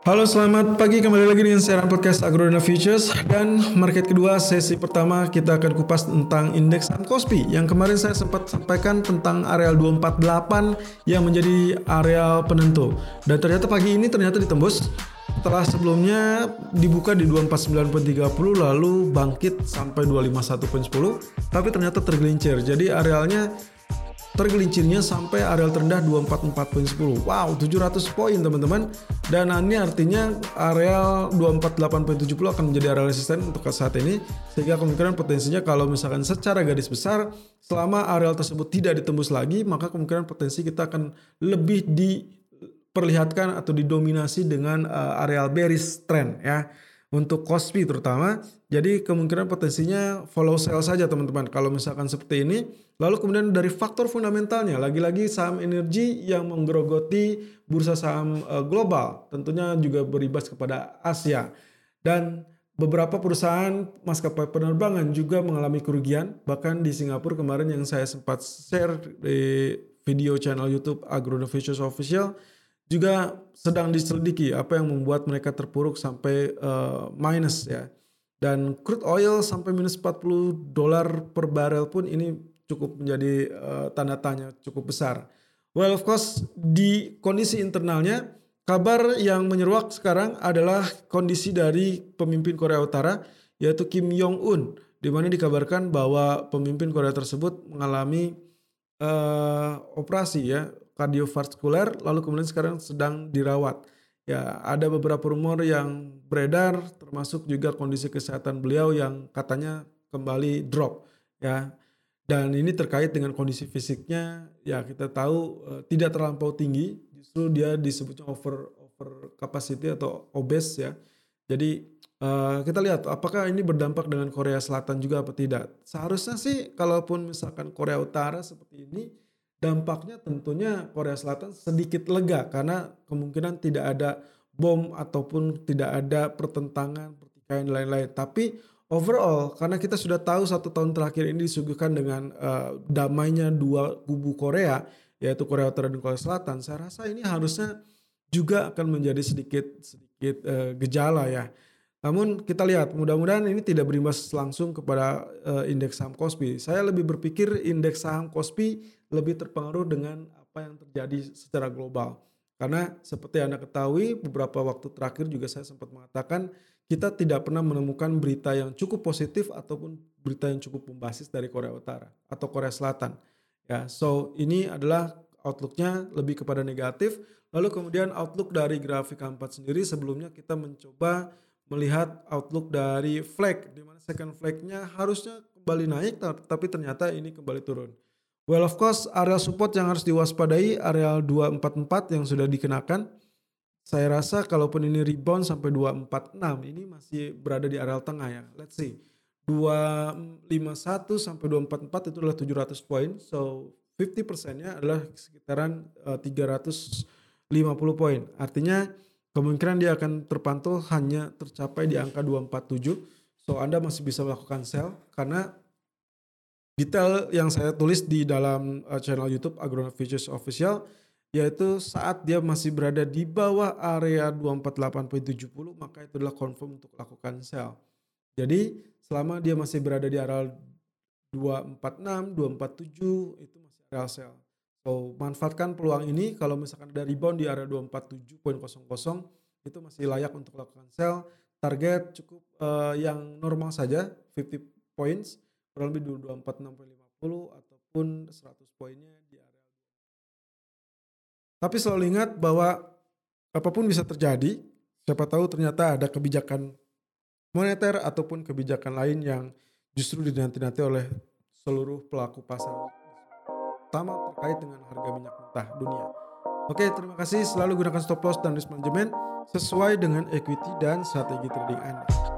Halo selamat pagi. Kembali lagi dengan siaran podcast Agrodana Futures. Dan market kedua sesi pertama kita akan kupas tentang indeks saham Kospi. Yang kemarin saya sempat sampaikan tentang areal 248 yang menjadi areal penentu. Dan ternyata pagi ini ternyata ditembus. Setelah sebelumnya dibuka di 249.30 lalu bangkit sampai 251.10 tapi ternyata tergelincir. Jadi arealnya tergelincirnya sampai areal terendah 244.10. Wow, 700 poin teman-teman. Dan ini artinya areal 248.70 akan menjadi area resisten untuk saat ini. Sehingga kemungkinan potensinya kalau misalkan secara garis besar selama areal tersebut tidak ditembus lagi, maka kemungkinan potensi kita akan lebih diperlihatkan atau didominasi dengan uh, areal bearish trend ya untuk Kospi terutama. Jadi kemungkinan potensinya follow sell saja teman-teman kalau misalkan seperti ini. Lalu kemudian dari faktor fundamentalnya lagi-lagi saham energi yang menggerogoti bursa saham uh, global tentunya juga beribas kepada Asia. Dan beberapa perusahaan maskapai penerbangan juga mengalami kerugian. Bahkan di Singapura kemarin yang saya sempat share di video channel YouTube Agro Official juga sedang diselidiki apa yang membuat mereka terpuruk sampai uh, minus ya. Dan crude oil sampai minus 40 dolar per barel pun ini cukup menjadi uh, tanda tanya cukup besar. Well of course di kondisi internalnya kabar yang menyeruak sekarang adalah kondisi dari pemimpin Korea Utara yaitu Kim Jong Un di mana dikabarkan bahwa pemimpin Korea tersebut mengalami uh, operasi ya kardiovaskuler lalu kemudian sekarang sedang dirawat. Ya, ada beberapa rumor yang beredar termasuk juga kondisi kesehatan beliau yang katanya kembali drop ya. Dan ini terkait dengan kondisi fisiknya ya kita tahu uh, tidak terlampau tinggi, justru dia disebutnya over over capacity atau obes ya. Jadi uh, kita lihat apakah ini berdampak dengan Korea Selatan juga apa tidak. Seharusnya sih kalaupun misalkan Korea Utara seperti ini dampaknya tentunya Korea Selatan sedikit lega karena kemungkinan tidak ada bom ataupun tidak ada pertentangan, pertikaian lain-lain. Tapi overall karena kita sudah tahu satu tahun terakhir ini disuguhkan dengan uh, damainya dua kubu Korea yaitu Korea Utara dan Korea Selatan, saya rasa ini harusnya juga akan menjadi sedikit sedikit uh, gejala ya. Namun kita lihat mudah-mudahan ini tidak berimbas langsung kepada uh, indeks saham Kospi. Saya lebih berpikir indeks saham Kospi lebih terpengaruh dengan apa yang terjadi secara global. Karena seperti Anda ketahui beberapa waktu terakhir juga saya sempat mengatakan kita tidak pernah menemukan berita yang cukup positif ataupun berita yang cukup membasis dari Korea Utara atau Korea Selatan. Ya, so ini adalah outlooknya lebih kepada negatif. Lalu kemudian outlook dari grafik K4 sendiri sebelumnya kita mencoba melihat outlook dari flag di mana second flagnya harusnya kembali naik tapi ternyata ini kembali turun. Well of course area support yang harus diwaspadai area 244 yang sudah dikenakan. Saya rasa kalaupun ini rebound sampai 246 ini masih berada di area tengah ya. Let's see. 251 sampai 244 itu adalah 700 poin. So 50 persennya adalah sekitaran uh, eh, 350 poin. Artinya kemungkinan dia akan terpantau hanya tercapai di angka 247. So Anda masih bisa melakukan sell karena detail yang saya tulis di dalam uh, channel YouTube Agronom Futures Official yaitu saat dia masih berada di bawah area 248.70 maka itu adalah confirm untuk lakukan sell. Jadi selama dia masih berada di area 246, 247 itu masih area sell. So, manfaatkan peluang ini kalau misalkan ada rebound di area 247.00 itu masih layak untuk lakukan sell. Target cukup uh, yang normal saja 50 points kurang lebih 246.50 ataupun 100 poinnya di area Tapi selalu ingat bahwa apa pun bisa terjadi. Siapa tahu ternyata ada kebijakan moneter ataupun kebijakan lain yang justru dinanti-nanti oleh seluruh pelaku pasar terutama terkait dengan harga minyak mentah dunia. Oke, terima kasih. Selalu gunakan stop loss dan risk management sesuai dengan equity dan strategi trading Anda.